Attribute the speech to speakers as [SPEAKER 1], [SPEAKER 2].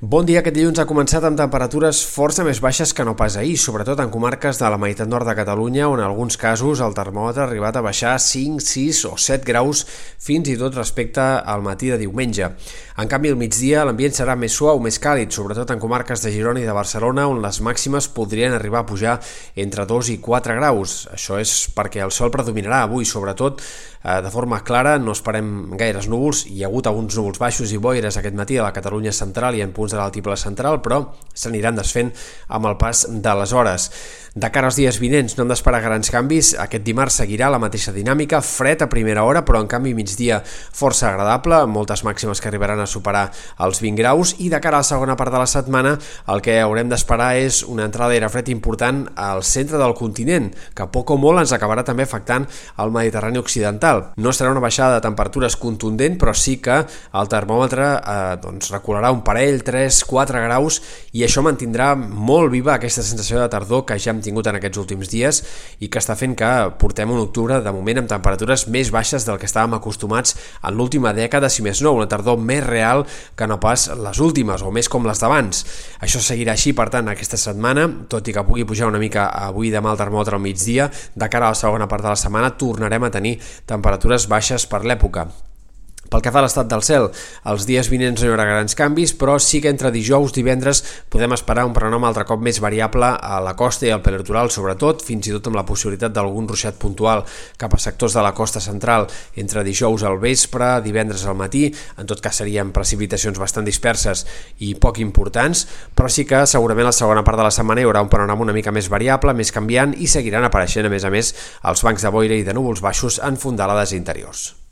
[SPEAKER 1] Bon dia. Aquest dilluns ha començat amb temperatures força més baixes que no pas ahir, sobretot en comarques de la meitat nord de Catalunya, on en alguns casos el termòmetre ha arribat a baixar 5, 6 o 7 graus fins i tot respecte al matí de diumenge. En canvi, al migdia l'ambient serà més suau, més càlid, sobretot en comarques de Girona i de Barcelona, on les màximes podrien arribar a pujar entre 2 i 4 graus. Això és perquè el sol predominarà avui, sobretot eh, de forma clara, no esperem gaires núvols, hi ha hagut alguns núvols baixos i boires aquest matí a la Catalunya central i en punts punts de l'altiple central, però s'aniran desfent amb el pas de les hores. De cara als dies vinents no hem d'esperar grans canvis, aquest dimarts seguirà la mateixa dinàmica, fred a primera hora, però en canvi migdia força agradable, moltes màximes que arribaran a superar els 20 graus, i de cara a la segona part de la setmana el que haurem d'esperar és una entrada d'aire fred important al centre del continent, que poc o molt ens acabarà també afectant al Mediterrani occidental. No serà una baixada de temperatures contundent, però sí que el termòmetre eh, doncs, recularà un parell, 3 3-4 graus i això mantindrà molt viva aquesta sensació de tardor que ja hem tingut en aquests últims dies i que està fent que portem un octubre de moment amb temperatures més baixes del que estàvem acostumats en l'última dècada, si més no, una tardor més real que no pas les últimes o més com les d'abans. Això seguirà així, per tant, aquesta setmana, tot i que pugui pujar una mica avui demà el termòmetre al migdia, de cara a la segona part de la setmana tornarem a tenir temperatures baixes per l'època. Pel que fa a l'estat del cel, els dies vinents no hi haurà grans canvis, però sí que entre dijous i divendres podem esperar un pronoma altre cop més variable a la costa i al pelitoral, sobretot, fins i tot amb la possibilitat d'algun ruixat puntual cap a sectors de la costa central entre dijous al vespre, divendres al matí, en tot cas serien precipitacions bastant disperses i poc importants, però sí que segurament la segona part de la setmana hi haurà un panorama una mica més variable, més canviant i seguiran apareixent a més a més els bancs de boira i de núvols baixos en fondalades interiors.